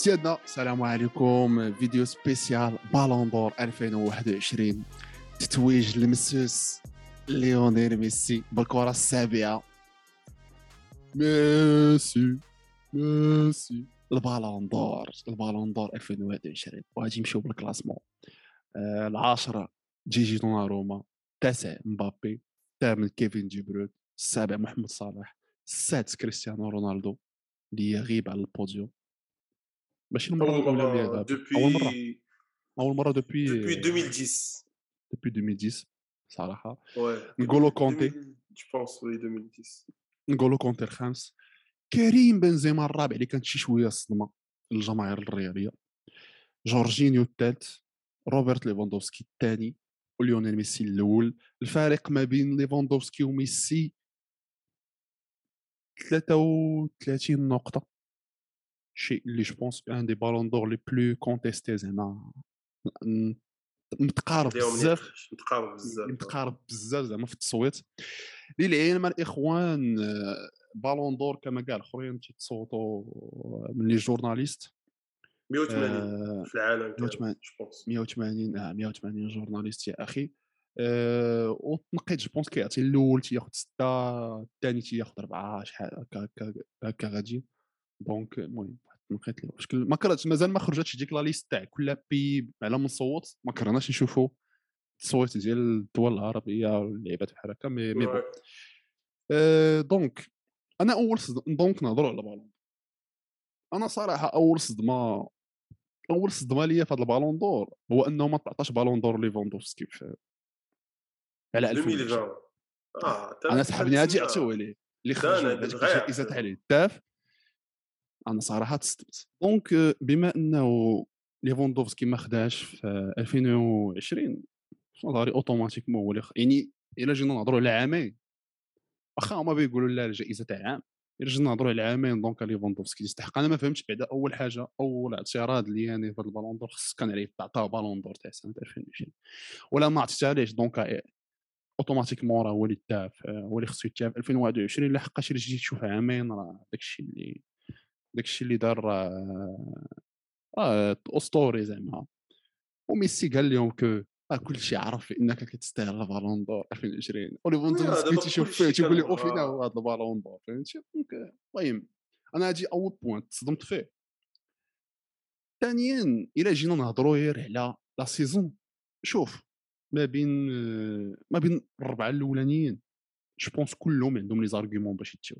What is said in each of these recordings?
سيادنا السلام عليكم. فيديو spécial Ballon d'Or 2021 تتويج المسوس ليونيل ميسي بالكرة السابعة. ميسي ميسي. ال Ballon d'Or ال Ballon d'Or 2021 وغادي نمشيو بال classement. آه العاشرة جيجي دوناروما التاسع مبابي. الثامن كيفين دي السابع محمد صلاح. السادس كريستيانو رونالدو. اللي يغيب على البوديوم. ماشي المره اول الاولى اللي اول مره اول مره depuis depuis 2010 depuis 2010 صراحة نقولوا كونتي pense oui 2010 نقولوا كونتي الخامس كريم بنزيما الرابع اللي كانت شي شوية صدمه للجماهير الرياضيه جورجينيو الثالث روبرت ليفاندوفسكي الثاني وليونيل ميسي الأول الفارق ما بين ليفاندوفسكي وميسي 33 نقطة شيء اللي je pense un des ballons d'or les plus contestés زعما متقارب بزاف متقارب بزاف متقارب بزاف زعما في التصويت للعلم الاخوان ballon d'or كما قال الاخرين تيتصوتوا من les journalistes 180 آه، في العالم 180. je pense 180 آه 180 journalistes يا أخي أه وتنقيت je pense كيعطي الأول تياخذ سته الثاني تياخذ اربعه شحال هكا هكا هكا غادي donc المهم واحد التنقيط اللي ما كرهتش مازال ما خرجتش ديك la liste تاع كل بي على من صوت ما كرهناش نشوفوا التصويت ديال الدول العربية واللعيبات بحال هكا mais mais bon. أه donc أنا أول صدمه donc نهضروا على بالون أنا صراحة أول صدمة أول صدمة ليا في هذا ال ballon d'or هو أنه ما تعطاش ballon d'or ليفاندوفسكي في على 2020 2020 آه أنا سحبني هادي عطيوه ليه اللي خرج عطيوه. تاع الهداف أنا صراحة تصدمت donc آه، بما إنه ليفاندوفسكي ما خداش في 2020 في نظري automatiquement هو يعني إلا جينا نهضروا على عامين. واخا هما بيقولوا لا الجائزه تاع عام إلا جينا نهضروا على عامين donc ليفاندوفسكي يستحق. أنا ما فهمتش بعدا أول حاجة أول اعتراض اللي يعني في ال ballon d'or خص كان عليه تعطاه ballon d'or تاع سنة 2020 ولا ما عطيتهاليش donc آه، automatiquement راه هو اللي تاف هو اللي خصو يتاف 2021 لحقاش إلا جيتي تشوف عامين راه داكشي اللي داكشي اللي دار راه راه اسطوري زعما. وميسي قال لهم كو راه كلشي عرف إنك كتستاهل ال ballon d'or 2020 وليفاندوفسكي تيشوف فيه تيقول لي آه. هو هذا ال ballon d'or. فهمتي؟ المهم أنا هادي أول point تصدمت فيه. ثانيا إلا جينا نهضروا غير على la saison شوف ما بين ما بين الربعة الأولانيين je pense كلهم عندهم les arguments باش يتيو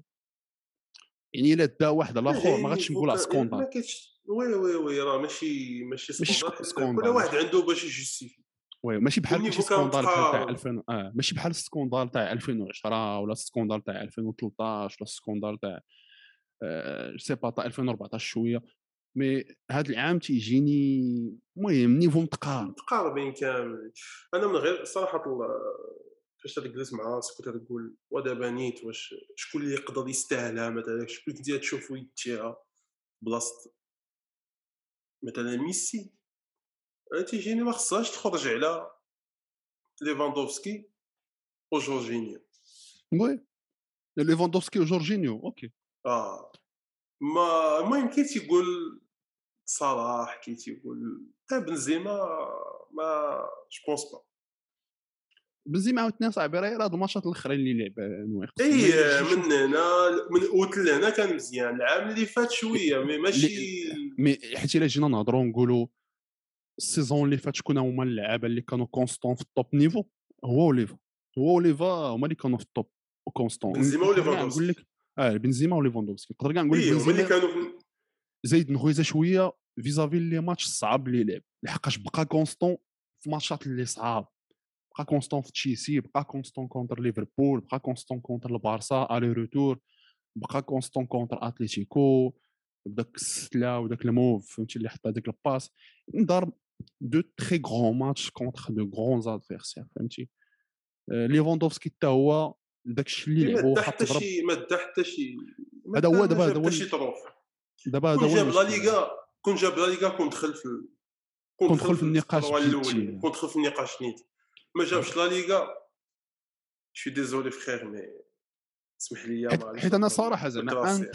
يعني إلا دا واحد الآخر ما غاديش نقولها ما scandale كاينش oui oui oui راه ماشي ماشي scandale scandale. كل واحد عنده باش ي justifier oui ماشي بحال ماشي scandale تاع متقارب. 2000 آه ماشي بحال ال scandale تاع 2010 ولا ال scandale تاع 2013 ولا ال scandale تاع آه c'est pas تاع 2014 شوية mais هذا العام تيجيني المهم niveau متقارب متقاربين كامل أنا من غير صراحة فاش تجلس مع راسك وتقول ودابا نيت واش شكون اللي يقدر يستاهلها؟ مثلا شكون اللي كنتي تشوفو يتيها بلاصه مثلا ميسي. أنا تيجيني ما خصهاش تخرج على ليفاندوفسكي وجورجينيو وي. ليفاندوفسكي وجورجينيو أوكي. آه. ما المهم كي تيقول صلاح كي تيقول تا بنزيما ما جو بونس با بنزيما عاوتاني صاحبي راه هاد الماتشات الأخرين اللي لعب نوي خصو اي من هنا من أوت لهنا كان مزيان. العام اللي فات شوية مي ماشي مي حيت إلا جينا نهضروا نقولوا السيزون اللي فات شكون هما اللعابة اللي كانوا كونستون في التوب نيفو هو أوليفا. هو أوليفا هما اللي كانوا في التوب كونستون بنزيما وليفاندوفسكي. نقول لك آه بنزيما وليفاندوفسكي نقدر كاع نقول لك اي هما اللي كانوا زايد نغويزا شوية فيزافي لي ماتش الصعاب اللي لعب. لحقاش بقى كونستون في ماتشات اللي صعاب. بقى كونستون في تشيلسي بقى كونستون كونتر ليفربول بقى كونستون كونتر البارسا الي روتور بقى كونستون كونتر اتليتيكو بداك الستله وداك الموف فهمتي اللي حط هذاك الباس. دار دو تري غرون ماتش كونتر دو غرون ادفيرسير فهمتي. آه، ليفاندوفسكي حتى هو داك الشيء اللي ما لعبو دا واخا حتى تضرب شي ما دا حتى شي ما هذا هو دا- دابا ما هذا جاب هو حتى شي اللي- طروف دابا هذا كون هو جاب لا المشكل. ليغا كون جاب لا ليغا كون دخل في كون كون دخل في النقاش الطروة بجدية. الاولين كون دخل في النقاش نيت. ما جابش لا ليغا. شي ديزولي فخير مي اسمح لي حيت, أنا صراحة زعما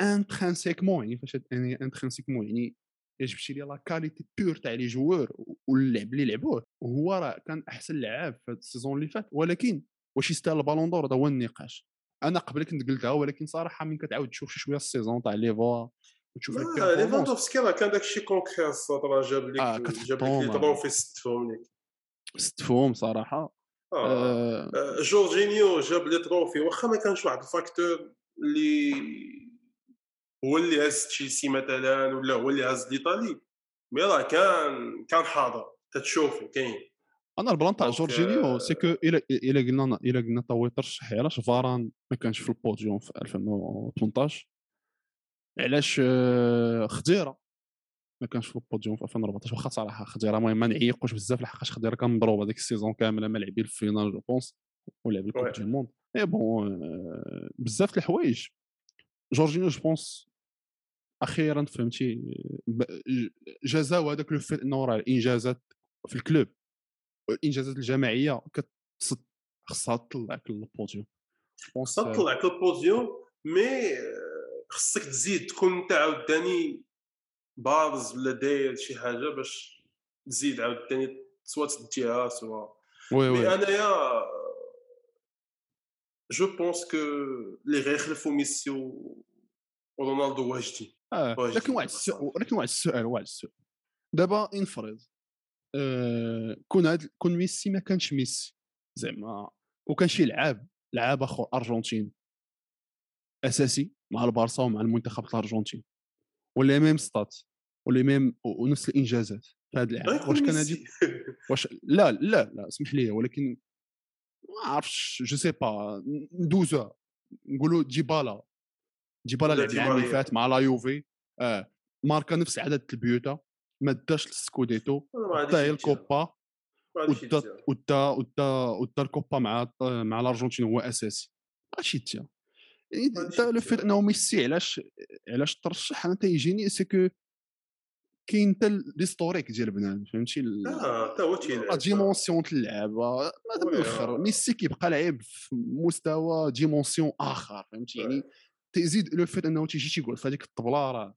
intrinsèquement يعني فاش يعني intrinsèquement يعني الا جبتي لي la qualité pure تاع les joueurs واللعب اللي لعبوه. هو راه كان أحسن لعاب في ال saison اللي فات. ولكن واش يستاهل ال ballon d'or؟ هذا هو النقاش. أنا قبل كنت قلتها ولكن صراحة من كتعاود تشوف شي شوية ال saison تاع ليفا وتشوف ليفاندوفسكي راه كان داكشي concret الصوت راه جاب لك آه، جاب لك les. trophées ستهم لك ستفهم صراحة. آه. آه، آه، جورجينيو جاب les trophées واخا ما كانش واحد ال facteur اللي هو اللي هز تشيلسي مثلا ولا هو اللي هز l'Italie mais راه كان كان حاضر. تتشوفو كاين. أنا ال plan تاع جورجينيو آه، c'est que إلا إلا قلنا إلا قلنا يترشح علاش فاران ما كانش في البوديوم في 2018 علاش آه، خديرة؟ ما كانش في البوديوم في 2014 واخا صراحة خديره المهم ما نعيقوش بزاف لحقاش خديره كان مضروب هذيك ال saison كاملة ما لعب la finale je pense ولعب ال coupe. du monde. mais bon آه، بزاف د الحوايج. جورجينيو je pense أخيرا فهمتي جازاو هذاك le fait إنه راه الإنجازات في ال club الإنجازات الجماعية كتصد خصها تطلعك للبوديوم. خصك تطلعك لل podium mais آه، خصك تزيد تكون انت عاوتاني بارز ولا داير شي حاجة باش تزيد عاوتاني سوا تديها سوا. oui oui. أنايا je pense que اللي غيخلفوا ميسي ورونالدو واجدين آه واجد لكن واحد السؤال. ولكن واحد السؤال واحد السؤال. دابا انفرض آه كون هاد كون ميسي ما كانش ميسي زعما وكان شي لعاب لعاب آخر أرجنتين أساسي مع البارسا ومع المنتخب الأرجنتين. و les mêmes stats و les mêmes ونفس الإنجازات في اللعاب غيكون واش كان. هادي؟ واش لا لا لا اسمح لي ولكن ما عرفتش je sais pas ندوزها. نقولوا ديبالا ديبالا لعب العام اللي. فات مع la Juve. آه. ماركا نفس عدد البيوتا. ما داش السكوديتو حتى. الكوبا. ودا. ودا ودا الكوبا مع مع الأرجنتين هو أساسي. ماشي تا تا le. fait انه ميسي علاش علاش ترشح؟ أنا تيجيني c'est que كاين حتى l'historique ديال بنادم فهمتي؟ ال- آه حتى هو لا تيلعب dimension تاع اللعبة ما من الآخر آه. ميسي كيبقى لعيب في مستوى dimension آخر فهمتي يعني تزيد le fait إنه تيجي تيقول في هذيك الطبلة راه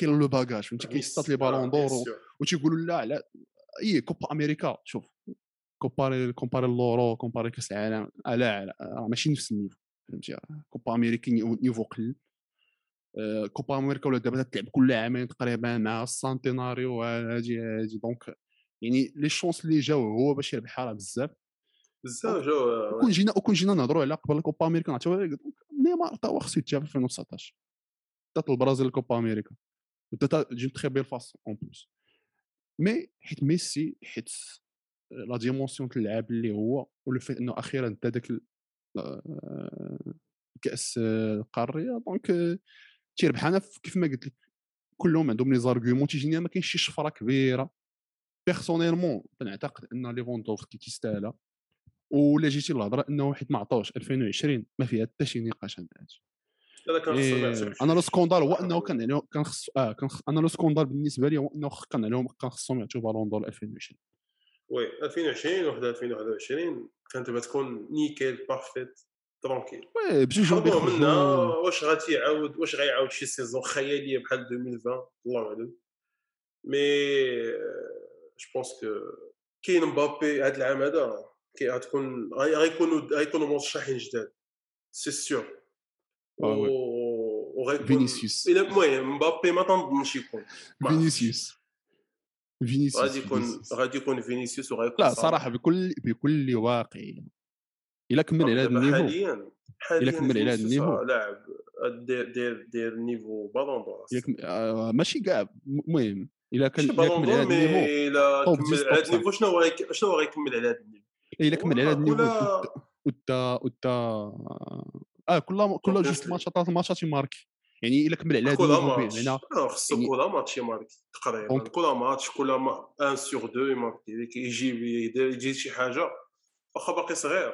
كاين le bagage فهمتي؟ كيصطاد les Ballons d'Or و- وتيقولوا لا لا اي كوبا أمريكا شوف comparer comparer l'Euro comparer كأس العالم آه لا لا ماشي نفس ال niveau. فهمتي؟ كوبا أمريكي niveau- قل. آه، كوبا أمريكا ولا دابا تلعب كل عامين تقريبا مع السانتيناريو هادي هادي. donc يعني les chances اللي جاو هو باش يربحها راه بزاف. بزاف je وكون جينا وكون جينا نهضروا على قبل كوبا أمريكا نعطيو نيمار تا هو خصو يتجاب في 2019 دات البرازيل كوبا أمريكا. ودات de très belle façon en plus. mais حيت ميسي حيت la dimension تاع اللعاب اللي هو و le fait إنه أخيرا دا داك آه، كأس القاريه donc آه، تيربح أنا كيف ما قلت لك كلهم عندهم les arguments تيجيني ما كاينش شي شفرة كبيرة. personnellement تنعتقد أن ليفوندوفسكي تيستاهلها ولا جيتي للهضرة أنه حيت ما عطاوش 2020 ما فيها حتى شي نقاش عند هادشي. خصو ما إيه، أنا le scandale هو. أنه كان عليهم كان خص آه كان خص... أنا le scandale بالنسبة لي هو أنه كان عليهم كان خصهم يعطيو Ballon d'Or 2020 oui 2020 وحدة 2021 كانت تبغى تكون nickel parfaite tranquille oui بجوج بيخرجوا واش غادي يعاود واش غيعاود شي saison خيالية بحال 2020 الله أعلم mais je pense que كاين مبابي هذا العام هذا كي غتكون غي- غيكونوا غيكونوا مرشحين جداد c'est sûr آه oui. وغيكون فينيسيوس. المهم مبابي ما تنظنش يكون. فينيسيوس فينيسيوس غادي يكون فينيسيوس. غادي يكون فينيسيوس لا صراحة بكل بكل واقعيه الا كمل على هذا ال niveau. حاليا حاليا كمل على هذا ال niveau. لاعب دير دير دير niveau Ballon d'Or آه، ماشي كاع. المهم الا كان الا كمل على هذا ال niveau. الا كمل 10 على هذا ال niveau. شنو غيك- شنو غيكمل على هذا ال niveau؟ الا كمل على هذا ال niveau. ودا ودا آه كل كل جوج ماتشات ثلاث ماتشات يماركي يعني إلا كمل على هذا بمعنى آه، خصو يعني- كل ماتش يماركي تقريبا. كل ماتش كل ما 1 sur 2 يماركي ديك يجيب يجي شي حاجة واخا باقي صغير.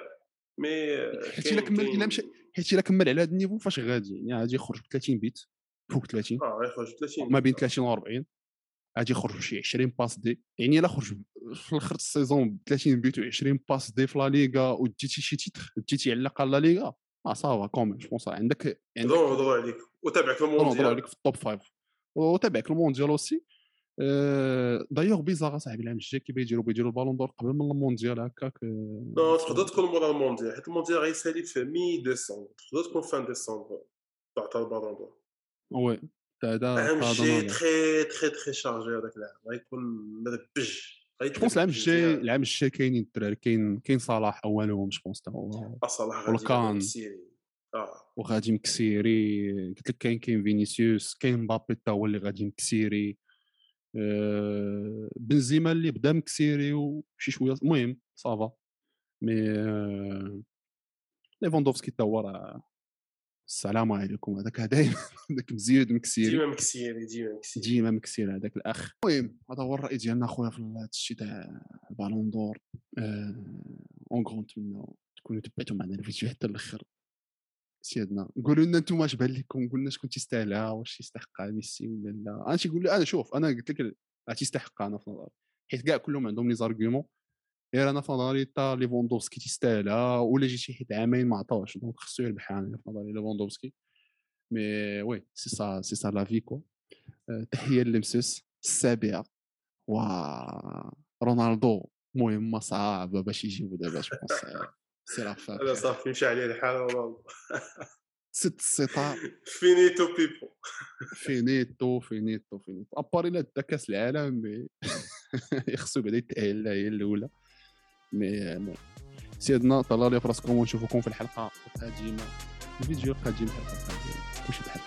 mais حيت إلا كمل إلا مشى حيت إلا كمل على هذا ال niveau فاش غادي؟ يعني غادي يخرج ب 30 بيت فوق 30 آه غيخرج 30 ما بين 30 و 40 غادي يخرج بشي 20 passes dé. يعني إلا خرج في الآخر ال saison ب 30 بيت و 20 passes dé في لا ليغا وديتي شي titre ديتي على الأقل لا ليغا. آه ça va comment je pense عندك عندك نهضروا عليك وتابعك المونديال عليك في ال top five وتابعك المونديال aussi d'ailleurs bizarre اصاحبي العام الجاي كي بيديروا بيديروا ال Ballon d'Or قبل من المونديال هكاك non تقدر تكون مورا المونديال حيت المونديال غيسالي في mi-décembre تقدر تكون fin décembre تعطى ال Ballon d'Or oui هذا العام هذا الجاي نظري. très très très chargé هذاك العام غيكون مربج. je العام الجاي العام الجاي كاينين الدراري كاين كاين صلاح اولهم je تا هو صلاح ولا غادي كان. يلعب سيري. آه وغادي مكسيري قلت لك كاين كاين فينيسيوس كاين مبابي حتى هو اللي غادي مكسيري بنزيما اللي بدا مكسيري وشي شوية المهم ça va mais ليفاندوفسكي حتى هو راه السلام عليكم. هذاك دايما هذاك مزيود مكسيري ديما مكسيري ديما مكسيري ديما مكسير هذاك الأخ. المهم هذا هو الرأي ديالنا خويا في هذا الشيء تاع ال Ballon d'Or. en gros نتمنى تكونوا تبعتوا معنا الفيديو حتى الآخر سيادنا قولوا لنا أنتم اش بان لكم قلنا شكون تيستاهلها واش يستحقها ميسي ولا لا. أنا تيقول لي أنا شوف أنا قلت لك تيستحقها أنا في نظري حيت كاع كلهم عندهم les arguments. غير أنا في نظري تا ليفوندوفسكي تيستاهلها ولا جيتي حيت عامين ما عطاوش دونك خصو يربح أنا في نظري ليفوندوفسكي مي وي سي سا سي سا لا في كو آه، تحيه للمسوس السابعة و رونالدو مهمه صعبه باش يجيبوا دابا جو بونس سي لا فان صافي مشى عليه الحال رونالدو ست السيطار فينيتو بيبو فينيتو فينيتو فينيتو ابار الا دا كاس العالم مي يخصو بعدا يتاهل هي الاولى مي سيدنا في راسكم ونشوفكم في الحلقة القادمة. الفيديو القادم الحلقة القادمة. كلشي بحال